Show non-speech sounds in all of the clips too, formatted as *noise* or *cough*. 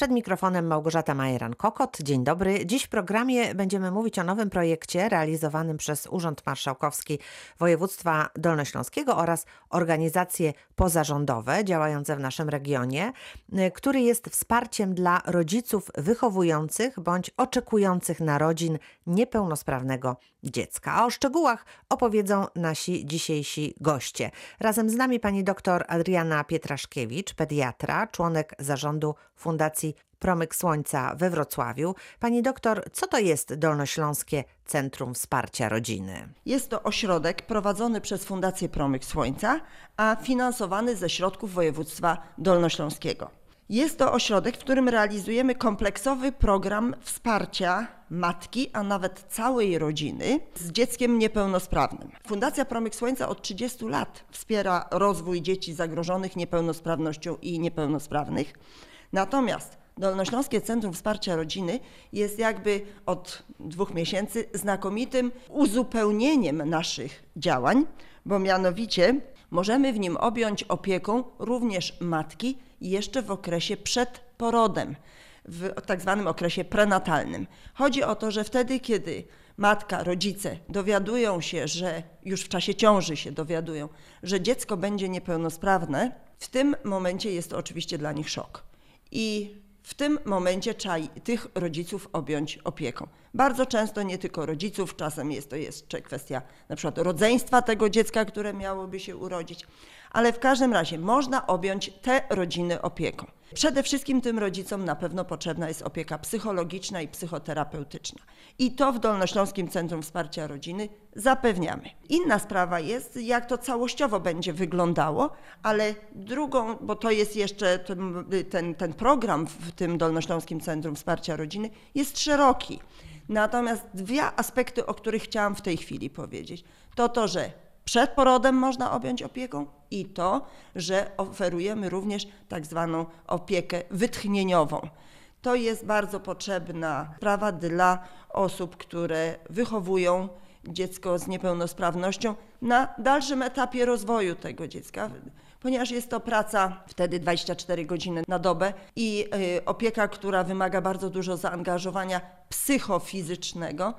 Przed mikrofonem Małgorzata Majeran-Kokot. Dzień dobry. Dziś w programie będziemy mówić o nowym projekcie realizowanym przez Urząd Marszałkowski Województwa Dolnośląskiego oraz organizacje pozarządowe działające w naszym regionie, który jest wsparciem dla rodziców wychowujących bądź oczekujących narodzin niepełnosprawnego dziecka. A o szczegółach opowiedzą nasi dzisiejsi goście. Razem z nami pani dr Adriana Pietraszkiewicz, pediatra, członek zarządu Fundacji Promyk Słońca we Wrocławiu. Pani doktor, co to jest Dolnośląskie Centrum Wsparcia Rodziny? Jest to ośrodek prowadzony przez Fundację Promyk Słońca, a finansowany ze środków województwa dolnośląskiego. Jest to ośrodek, w którym realizujemy kompleksowy program wsparcia matki, a nawet całej rodziny z dzieckiem niepełnosprawnym. Fundacja Promyk Słońca od 30 lat wspiera rozwój dzieci zagrożonych niepełnosprawnością i niepełnosprawnych. Natomiast Dolnośląskie Centrum Wsparcia Rodziny jest jakby od dwóch miesięcy znakomitym uzupełnieniem naszych działań, bo mianowicie możemy w nim objąć opieką również matki jeszcze w okresie przed porodem, w tak zwanym okresie prenatalnym. Chodzi o to, że wtedy, kiedy matka, rodzice dowiadują się, że już w czasie ciąży się dowiadują, że dziecko będzie niepełnosprawne, w tym momencie jest to oczywiście dla nich szok. I w tym momencie trzeba tych rodziców objąć opieką. Bardzo często nie tylko rodziców, czasem jest to jeszcze kwestia na przykład rodzeństwa tego dziecka, które miałoby się urodzić, ale w każdym razie można objąć te rodziny opieką. Przede wszystkim tym rodzicom na pewno potrzebna jest opieka psychologiczna i psychoterapeutyczna. I to w Dolnośląskim Centrum Wsparcia Rodziny zapewniamy. Inna sprawa jest, jak to całościowo będzie wyglądało, ale drugą, bo to jest jeszcze ten, ten, ten program w tym Dolnośląskim Centrum Wsparcia Rodziny, jest szeroki. Natomiast dwie aspekty, o których chciałam w tej chwili powiedzieć, to to, że przed porodem można objąć opieką i to, że oferujemy również tak zwaną opiekę wytchnieniową. To jest bardzo potrzebna sprawa dla osób, które wychowują dziecko z niepełnosprawnością na dalszym etapie rozwoju tego dziecka, ponieważ jest to praca wtedy 24 godziny na dobę i y, opieka, która wymaga bardzo dużo zaangażowania psychofizycznego.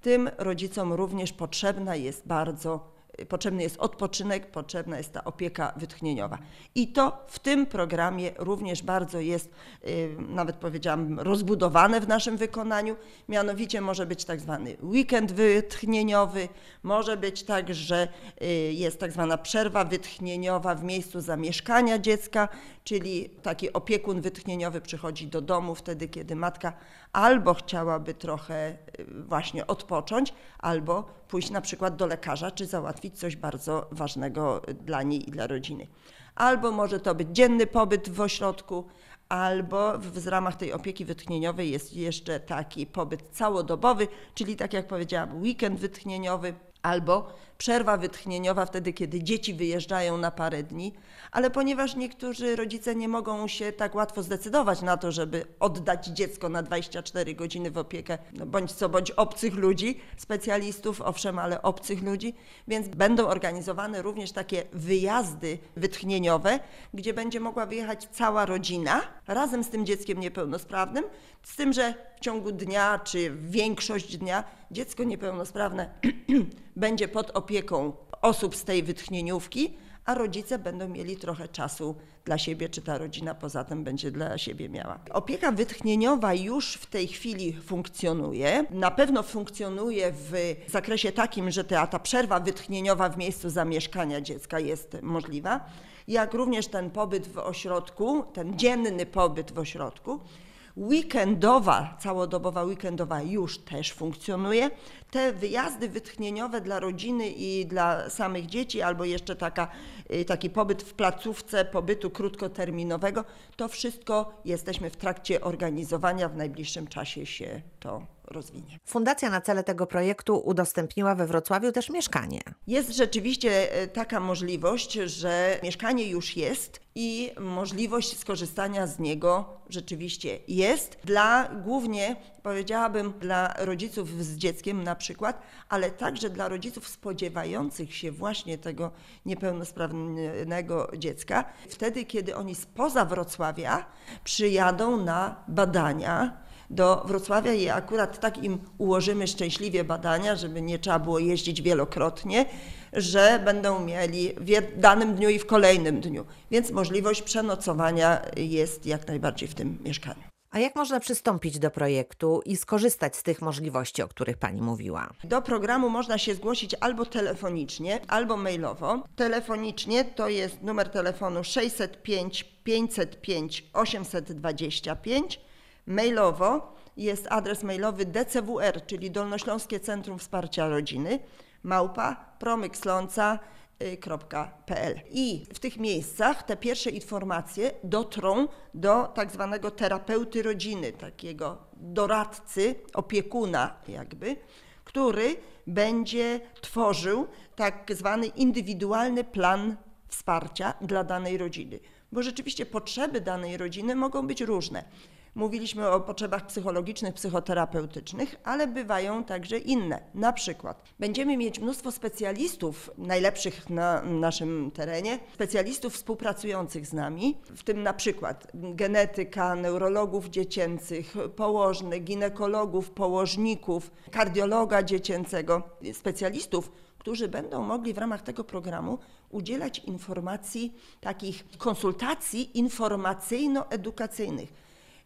Tym rodzicom również potrzebna jest bardzo potrzebny jest odpoczynek, potrzebna jest ta opieka wytchnieniowa. I to w tym programie również bardzo jest, y, nawet powiedziałam, rozbudowane w naszym wykonaniu. Mianowicie może być tak zwany weekend wytchnieniowy, może być tak, że y, jest tak zwana przerwa wytchnieniowa w miejscu zamieszkania dziecka, czyli taki opiekun wytchnieniowy przychodzi do domu wtedy, kiedy matka albo chciałaby trochę y, właśnie odpocząć, albo pójść na przykład do lekarza, czy załatwić coś bardzo ważnego dla niej i dla rodziny. Albo może to być dzienny pobyt w ośrodku, albo w ramach tej opieki wytchnieniowej jest jeszcze taki pobyt całodobowy, czyli tak jak powiedziałam, weekend wytchnieniowy, albo przerwa wytchnieniowa wtedy, kiedy dzieci wyjeżdżają na parę dni, ale ponieważ niektórzy rodzice nie mogą się tak łatwo zdecydować na to, żeby oddać dziecko na 24 godziny w opiekę, no bądź co bądź obcych ludzi, specjalistów, owszem, ale obcych ludzi, więc będą organizowane również takie wyjazdy wytchnieniowe, gdzie będzie mogła wyjechać cała rodzina razem z tym dzieckiem niepełnosprawnym, z tym, że w ciągu dnia czy większość dnia dziecko niepełnosprawne *clears throat* będzie pod opieką osób z tej wytchnieniówki, a rodzice będą mieli trochę czasu dla siebie, czy ta rodzina poza tym będzie dla siebie miała. Opieka wytchnieniowa już w tej chwili funkcjonuje. Na pewno funkcjonuje w zakresie takim, że ta, ta przerwa wytchnieniowa w miejscu zamieszkania dziecka jest możliwa, jak również ten pobyt w ośrodku, ten dzienny pobyt w ośrodku. Weekendowa, całodobowa weekendowa już też funkcjonuje. Te wyjazdy wytchnieniowe dla rodziny i dla samych dzieci, albo jeszcze taka, y, taki pobyt w placówce pobytu krótkoterminowego, to wszystko jesteśmy w trakcie organizowania. W najbliższym czasie się to rozwinie. Fundacja na cele tego projektu udostępniła we Wrocławiu też mieszkanie. Jest rzeczywiście e, taka możliwość, że mieszkanie już jest i możliwość skorzystania z niego rzeczywiście jest dla głównie powiedziałabym dla rodziców z dzieckiem na przykład, ale także dla rodziców spodziewających się właśnie tego niepełnosprawnego dziecka, wtedy kiedy oni spoza Wrocławia przyjadą na badania do Wrocławia i akurat tak im ułożymy szczęśliwie badania, żeby nie trzeba było jeździć wielokrotnie, że będą mieli w danym dniu i w kolejnym dniu. Więc możliwość przenocowania jest jak najbardziej w tym mieszkaniu. A jak można przystąpić do projektu i skorzystać z tych możliwości, o których Pani mówiła? Do programu można się zgłosić albo telefonicznie, albo mailowo. Telefonicznie to jest numer telefonu 605 505 825. Mailowo jest adres mailowy DCWR, czyli Dolnośląskie Centrum Wsparcia Rodziny, małpa promyksląca.pl. I w tych miejscach te pierwsze informacje dotrą do tak zwanego terapeuty rodziny, takiego doradcy, opiekuna jakby, który będzie tworzył tak zwany indywidualny plan wsparcia dla danej rodziny. Bo rzeczywiście potrzeby danej rodziny mogą być różne. Mówiliśmy o potrzebach psychologicznych, psychoterapeutycznych, ale bywają także inne. Na przykład będziemy mieć mnóstwo specjalistów, najlepszych na naszym terenie, specjalistów współpracujących z nami, w tym na przykład genetyka, neurologów dziecięcych, położnych, ginekologów, położników, kardiologa dziecięcego, specjalistów, którzy będą mogli w ramach tego programu udzielać informacji, takich konsultacji informacyjno-edukacyjnych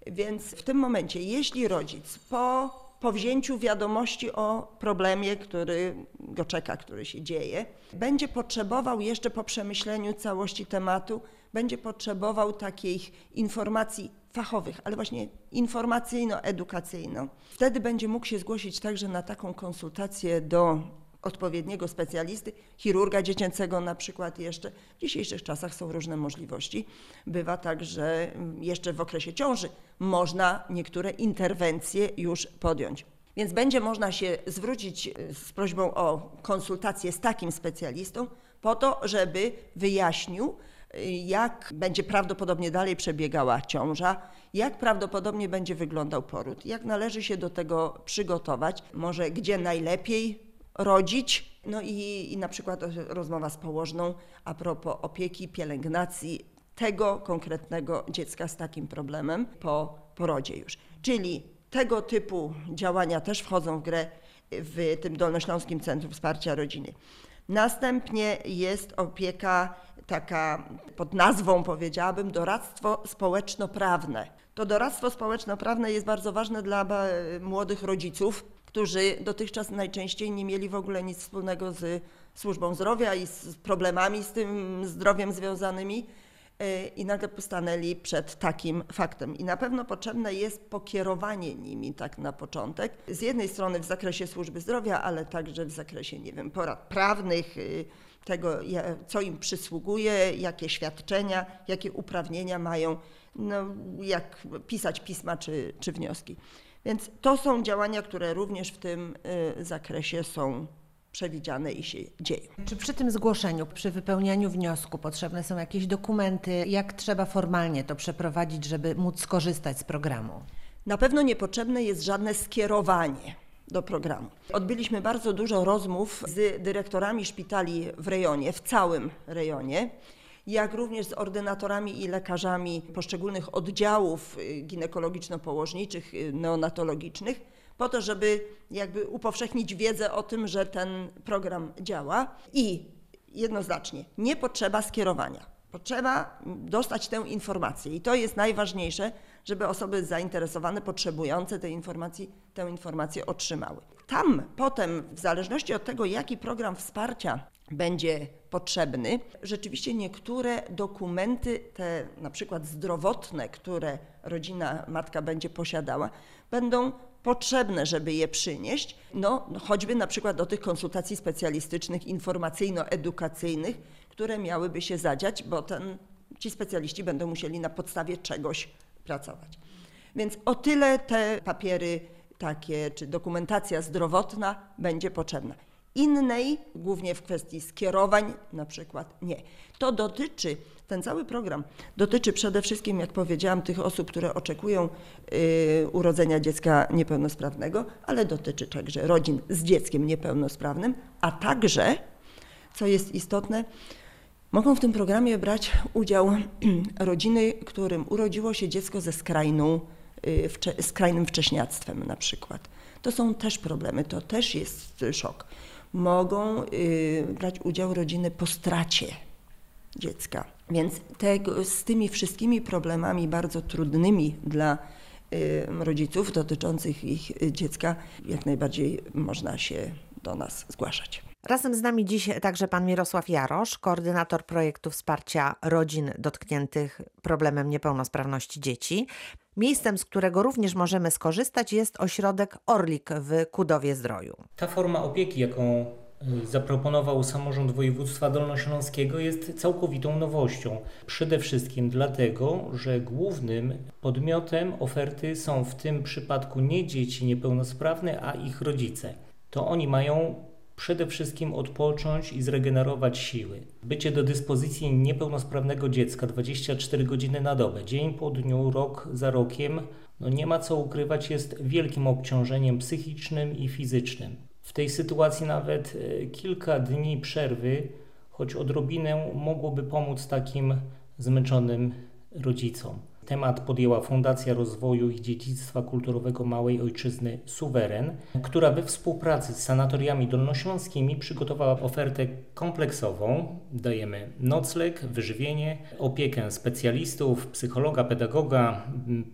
więc w tym momencie, jeśli rodzic po powzięciu wiadomości o problemie, który go czeka, który się dzieje, będzie potrzebował jeszcze po przemyśleniu całości tematu, będzie potrzebował takich informacji fachowych, ale właśnie informacyjno-edukacyjną. Wtedy będzie mógł się zgłosić także na taką konsultację do odpowiedniego specjalisty, chirurga dziecięcego na przykład jeszcze. W dzisiejszych czasach są różne możliwości. Bywa tak, że jeszcze w okresie ciąży można niektóre interwencje już podjąć. Więc będzie można się zwrócić e, z prośbą o konsultację z takim specjalistą po to, żeby wyjaśnił, e, jak będzie prawdopodobnie dalej przebiegała ciąża, jak prawdopodobnie będzie wyglądał poród, jak należy się do tego przygotować, może gdzie najlepiej rodzić. No i, i na przykład rozmowa z położną a propos opieki, pielęgnacji tego konkretnego dziecka z takim problemem po porodzie już. Czyli tego typu działania też wchodzą w grę w tym Dolnośląskim Centrum Wsparcia Rodziny. Następnie jest opieka taka pod nazwą, powiedziałabym, doradztwo społeczno-prawne. To doradztwo społeczno-prawne jest bardzo ważne dla młodych rodziców, którzy dotychczas najczęściej nie mieli w ogóle nic wspólnego z służbą zdrowia i z problemami z tym zdrowiem związanymi e, i nagle postanęli przed takim faktem. I na pewno potrzebne jest pokierowanie nimi tak na początek. Z jednej strony w zakresie służby zdrowia, ale także w zakresie, nie wiem, porad prawnych, y, tego, co im przysługuje, jakie świadczenia, jakie uprawnienia mają, no, jak pisać pisma czy, czy wnioski. Więc to są działania, które również w tym y, zakresie są przewidziane i się dzieją. Czy przy tym zgłoszeniu, przy wypełnianiu wniosku potrzebne są jakieś dokumenty? Jak trzeba formalnie to przeprowadzić, żeby móc skorzystać z programu? Na pewno niepotrzebne jest żadne skierowanie do programu. Odbyliśmy bardzo dużo rozmów z dyrektorami szpitali w rejonie, w całym rejonie jak również z ordynatorami i lekarzami poszczególnych oddziałów y, ginekologiczno-położniczych, y, neonatologicznych, po to, żeby jakby upowszechnić wiedzę o tym, że ten program działa i jednoznacznie nie potrzeba skierowania. Potrzeba dostać tę informację i to jest najważniejsze, żeby osoby zainteresowane, potrzebujące tej informacji, tę informację otrzymały. Tam potem, w zależności od tego, jaki program wsparcia będzie potrzebny. Rzeczywiście niektóre dokumenty, te na przykład zdrowotne, które rodzina, matka będzie posiadała, będą potrzebne, żeby je przynieść, no, choćby na przykład do tych konsultacji specjalistycznych, informacyjno-edukacyjnych, które miałyby się zadziać, bo ten, ci specjaliści będą musieli na podstawie czegoś pracować. Więc o tyle te papiery takie, czy dokumentacja zdrowotna będzie potrzebna. Innej, głównie w kwestii skierowań na przykład, nie. To dotyczy, ten cały program dotyczy przede wszystkim, jak powiedziałam, tych osób, które oczekują y, urodzenia dziecka niepełnosprawnego, ale dotyczy także rodzin z dzieckiem niepełnosprawnym, a także, co jest istotne, mogą w tym programie brać udział *clears throat* rodziny, którym urodziło się dziecko ze skrajną, y, skrajnym wcześniactwem na przykład. To są też problemy, to też jest szok. Mogą y, brać udział rodziny po stracie dziecka. Więc z tymi wszystkimi problemami bardzo trudnymi dla y, rodziców dotyczących ich dziecka, jak najbardziej można się do nas zgłaszać. Razem z nami dziś także pan Mirosław Jarosz, koordynator projektu wsparcia rodzin dotkniętych problemem niepełnosprawności dzieci. Miejscem, z którego również możemy skorzystać, jest ośrodek Orlik w Kudowie Zdroju. Ta forma opieki, jaką y, zaproponował samorząd województwa dolnośląskiego jest całkowitą nowością. Przede wszystkim dlatego, że głównym podmiotem oferty są w tym przypadku nie dzieci niepełnosprawne, a ich rodzice. To oni mają przede wszystkim odpocząć i zregenerować siły. Bycie do dyspozycji niepełnosprawnego dziecka 24 godziny na dobę, dzień po dniu, rok za rokiem, no nie ma co ukrywać, jest wielkim obciążeniem psychicznym i fizycznym. W tej sytuacji nawet e, kilka dni przerwy, choć odrobinę, mogłoby pomóc takim zmęczonym rodzicom. Temat podjęła Fundacja Rozwoju i Dziedzictwa Kulturowego Małej Ojczyzny Suweren, która we współpracy z sanatoriami dolnośląskimi przygotowała ofertę kompleksową. Dajemy nocleg, wyżywienie, opiekę specjalistów, psychologa, pedagoga,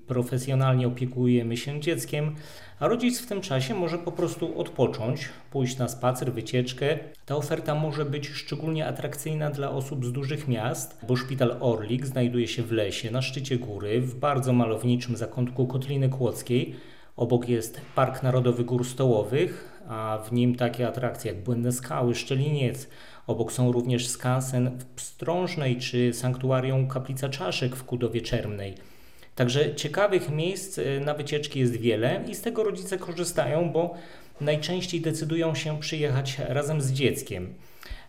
profesjonalnie opiekujemy się dzieckiem, a rodzic w tym czasie może po prostu odpocząć, pójść na spacer, wycieczkę. Ta oferta może być szczególnie atrakcyjna dla osób z dużych miast, bo szpital Orlik znajduje się w lesie, na szczycie góry, w bardzo malowniczym zakątku Kotliny Kłodzkiej. Obok jest Park Narodowy Gór Stołowych, a w nim takie atrakcje jak Błędne Skały, Szczeliniec. Obok są również skansen w Pstrążnej czy sanktuarium Kaplica Czaszek w Kudowie Czermnej. Także ciekawych miejsc y, na wycieczki jest wiele i z tego rodzice korzystają, bo najczęściej decydują się przyjechać razem z dzieckiem.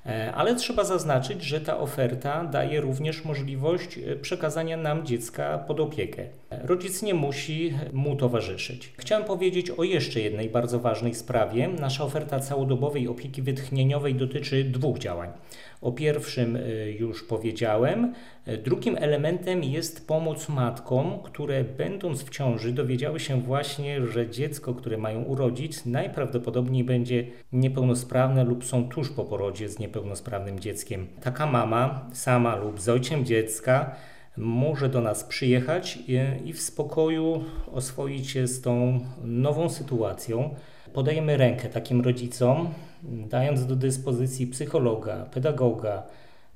E, ale trzeba zaznaczyć, że ta oferta daje również możliwość e, przekazania nam dziecka pod opiekę. Rodzic nie musi mu towarzyszyć. Chciałem powiedzieć o jeszcze jednej bardzo ważnej sprawie. Nasza oferta całodobowej opieki wytchnieniowej dotyczy dwóch działań. O pierwszym e, już powiedziałem. Drugim elementem jest pomoc matkom, które będąc w ciąży dowiedziały się właśnie, że dziecko, które mają urodzić, najprawdopodobniej będzie niepełnosprawne lub są tuż po porodzie z niepełnosprawnym dzieckiem. Taka mama, sama lub z ojcem dziecka, może do nas przyjechać i w spokoju oswoić się z tą nową sytuacją. Podajemy rękę takim rodzicom, dając do dyspozycji psychologa, pedagoga,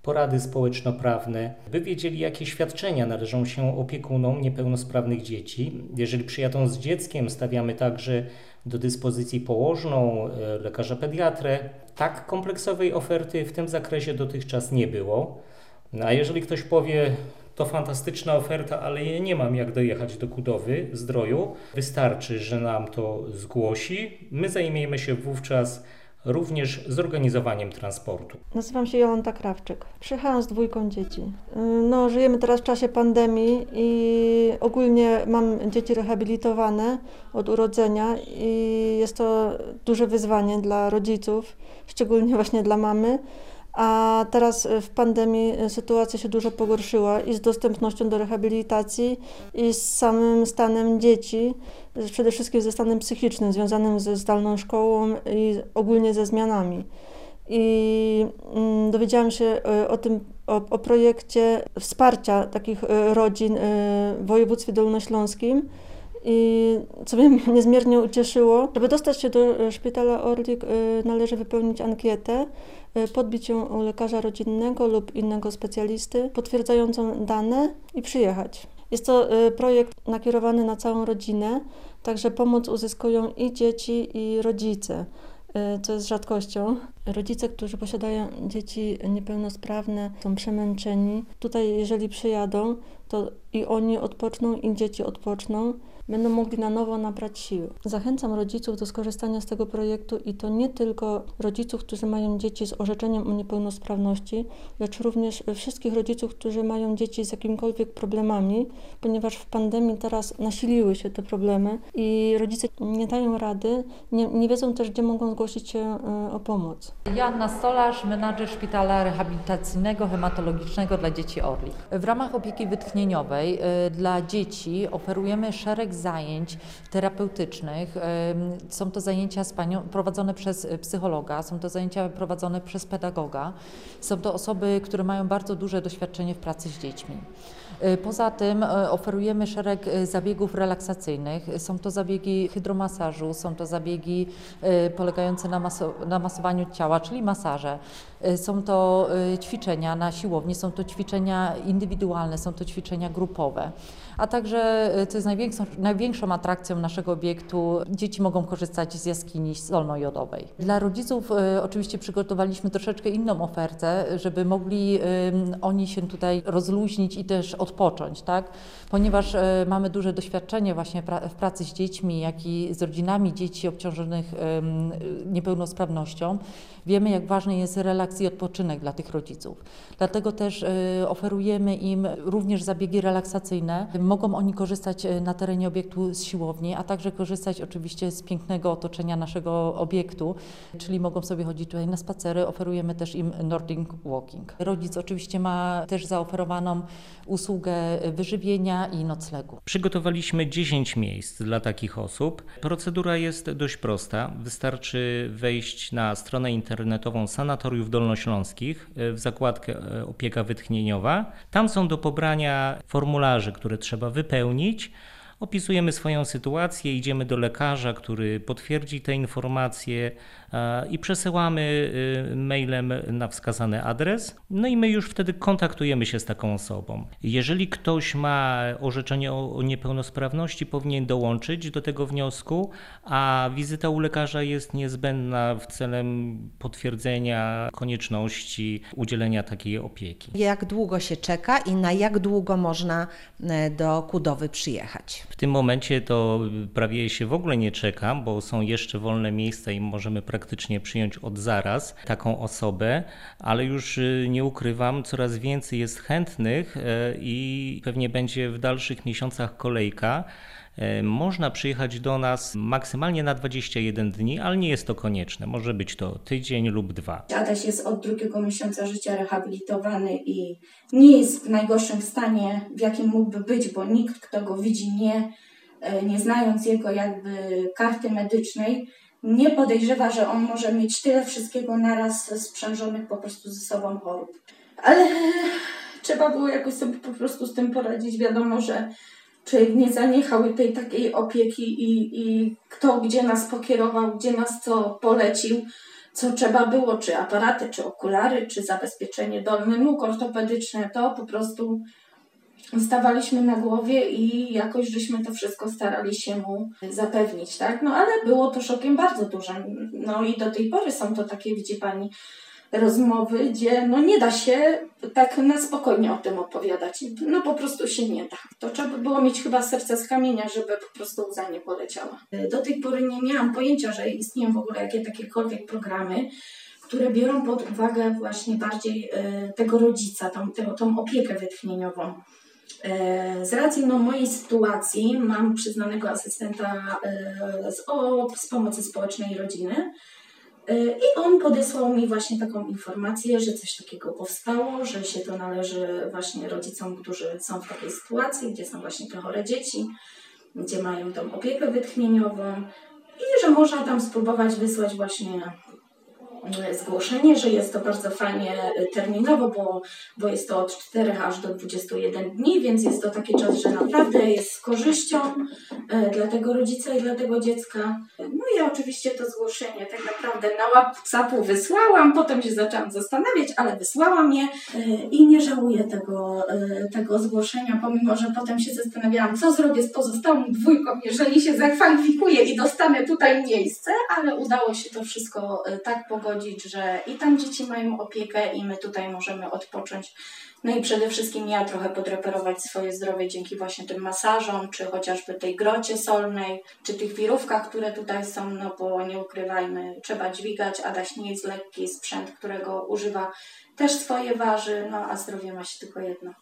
porady społeczno-prawne, by wiedzieli, jakie świadczenia należą się opiekunom niepełnosprawnych dzieci. Jeżeli przyjadą z dzieckiem, stawiamy także do dyspozycji położną, e, lekarza pediatrę. Tak kompleksowej oferty w tym zakresie dotychczas nie było. No a jeżeli ktoś powie, to fantastyczna oferta, ale ja nie mam jak dojechać do Kudowy, Zdroju, wystarczy, że nam to zgłosi. My zajmiemy się wówczas również zorganizowaniem transportu. Nazywam się Jolanta Krawczyk. Przyjechałam z dwójką dzieci. No, żyjemy teraz w czasie pandemii i ogólnie mam dzieci rehabilitowane od urodzenia i jest to duże wyzwanie dla rodziców, szczególnie właśnie dla mamy. A teraz w pandemii sytuacja się dużo pogorszyła i z dostępnością do rehabilitacji, i z samym stanem dzieci przede wszystkim ze stanem psychicznym związanym ze zdalną szkołą i ogólnie ze zmianami. I mm, dowiedziałam się e, o tym, o, o projekcie wsparcia takich rodzin w województwie dolnośląskim. I co mnie *laughs* niezmiernie ucieszyło, żeby dostać się do szpitala Orlik należy wypełnić ankietę, podbić ją u lekarza rodzinnego lub innego specjalisty, potwierdzającą dane i przyjechać. Jest to projekt nakierowany na całą rodzinę, Także pomoc uzyskują i dzieci, i rodzice, y, co jest rzadkością. Rodzice, którzy posiadają dzieci niepełnosprawne, są przemęczeni. Tutaj, jeżeli przyjadą, to i oni odpoczną, i dzieci odpoczną będą mogli na nowo nabrać siły. Zachęcam rodziców do skorzystania z tego projektu i to nie tylko rodziców, którzy mają dzieci z orzeczeniem o niepełnosprawności, lecz również wszystkich rodziców, którzy mają dzieci z jakimikolwiek problemami, ponieważ w pandemii teraz nasiliły się te problemy i rodzice nie dają rady, nie, nie wiedzą też, gdzie mogą zgłosić się e, o pomoc. Joanna Stolarz, menadżer Szpitala Rehabilitacyjnego Hematologicznego dla Dzieci Orlik. W ramach opieki wytchnieniowej y, dla dzieci oferujemy szereg zajęć terapeutycznych. Są to zajęcia z panią, prowadzone przez psychologa, są to zajęcia prowadzone przez pedagoga. Są to osoby, które mają bardzo duże doświadczenie w pracy z dziećmi. Y, Poza tym y, oferujemy szereg y, zabiegów relaksacyjnych. Są to zabiegi hydromasażu, są to zabiegi polegające na, maso, na masowaniu ciała, czyli masaże. Są to ćwiczenia na siłowni, są to ćwiczenia indywidualne, są to ćwiczenia grupowe. A także, co jest największą, największą atrakcją naszego obiektu, dzieci mogą korzystać z jaskini solnojodowej. Dla rodziców oczywiście przygotowaliśmy troszeczkę inną ofertę, żeby mogli oni się tutaj rozluźnić i też odpocząć, tak? Ponieważ y, mamy duże doświadczenie właśnie w pracy z dziećmi, jak i z rodzinami dzieci obciążonych niepełnosprawnością. Wiemy, jak ważny jest relaks i odpoczynek dla tych rodziców. Dlatego też y, oferujemy im również zabiegi relaksacyjne. Mogą oni korzystać y, na terenie obiektu z siłowni, a także korzystać oczywiście z pięknego otoczenia naszego obiektu, czyli mogą sobie chodzić tutaj na spacery. Oferujemy też im Nordic Walking. Rodzic oczywiście ma też zaoferowaną usługę wyżywienia i noclegu. Przygotowaliśmy 10 miejsc dla takich osób. Procedura jest dość prosta. Wystarczy wejść na stronę internetową Sanatoriów Dolnośląskich e, w zakładkę e, opieka wytchnieniowa. Tam są do pobrania formularze, które trzeba wypełnić. Opisujemy swoją sytuację, idziemy do lekarza, który potwierdzi te informacje i przesyłamy e, mailem na wskazany adres. No i my już wtedy kontaktujemy się z taką osobą. Jeżeli ktoś ma orzeczenie o, niepełnosprawności, powinien dołączyć do tego wniosku, a wizyta u lekarza jest niezbędna w celem potwierdzenia konieczności udzielenia takiej opieki. Jak długo się czeka i na jak długo można e, do Kudowy przyjechać? W tym momencie to prawie się w ogóle nie czeka, bo są jeszcze wolne miejsca i możemy praktycznie przyjąć od zaraz taką osobę, ale już y, nie ukrywam, coraz więcej jest chętnych e, i pewnie będzie w dalszych miesiącach kolejka. E, Można przyjechać do nas maksymalnie na 21 dni, ale nie jest to konieczne. Może być to tydzień lub dwa. Adaś jest od drugiego miesiąca życia rehabilitowany i nie jest w najgorszym stanie, w jakim mógłby być, bo nikt, kto go widzi, nie, e, nie znając jego jakby karty medycznej, nie podejrzewa, że on może mieć tyle wszystkiego naraz sprzężonych po prostu ze sobą chorób. Ale trzeba było jakoś sobie po prostu z tym poradzić. Wiadomo, że człowiek nie zaniechał tej takiej opieki i, i kto gdzie nas pokierował, gdzie nas co polecił co trzeba było, czy aparaty, czy okulary, czy zabezpieczenie dolny nóg ortopedyczne, to po prostu stawaliśmy na głowie i jakoś żeśmy to wszystko starali się mu zapewnić, tak? No ale było to szokiem bardzo dużym. No i do tej pory są to takie, widzi Pani, rozmowy, gdzie no nie da się tak na spokojnie o tym opowiadać. No po prostu się nie da. To trzeba by było mieć chyba serce z kamienia, żeby po prostu łza nie poleciała. Do tej pory nie miałam pojęcia, że istnieją w ogóle jakie takiekolwiek programy, które biorą pod uwagę właśnie bardziej e, tego rodzica, tą, tą opiekę wytchnieniową. E, Z racji no, mojej sytuacji mam przyznanego asystenta e, z, o, z pomocy społecznej i rodziny. E, I on podesłał mi właśnie taką informację, że coś takiego powstało, że się to należy właśnie rodzicom, którzy są w takiej sytuacji, gdzie są właśnie te chore dzieci, gdzie mają tą opiekę wytchnieniową i że można tam spróbować wysłać właśnie zgłoszenie, że jest to bardzo fajnie e, terminowo, bo, bo jest to od 4 aż do 21 dni, więc jest to taki czas, że naprawdę jest z korzyścią e, dla tego rodzica i dla tego dziecka. No i oczywiście to zgłoszenie tak naprawdę na WhatsAppu wysłałam, potem się zaczęłam zastanawiać, ale wysłałam je y, i nie żałuję tego, y, tego zgłoszenia, pomimo, że potem się zastanawiałam, co zrobię z pozostałą dwójką, jeżeli się zakwalifikuję i dostanę tutaj miejsce, ale udało się to wszystko y, tak pogodzić, że i tam dzieci mają opiekę i my tutaj możemy odpocząć. No i przede wszystkim ja trochę podreperować swoje zdrowie dzięki właśnie tym masażom, czy chociażby tej grocie solnej, czy tych wirówkach, które tutaj są, no bo nie ukrywajmy, trzeba dźwigać, Adaś nie jest lekki, sprzęt, którego używa też swoje waży, no a zdrowie ma się tylko jedno.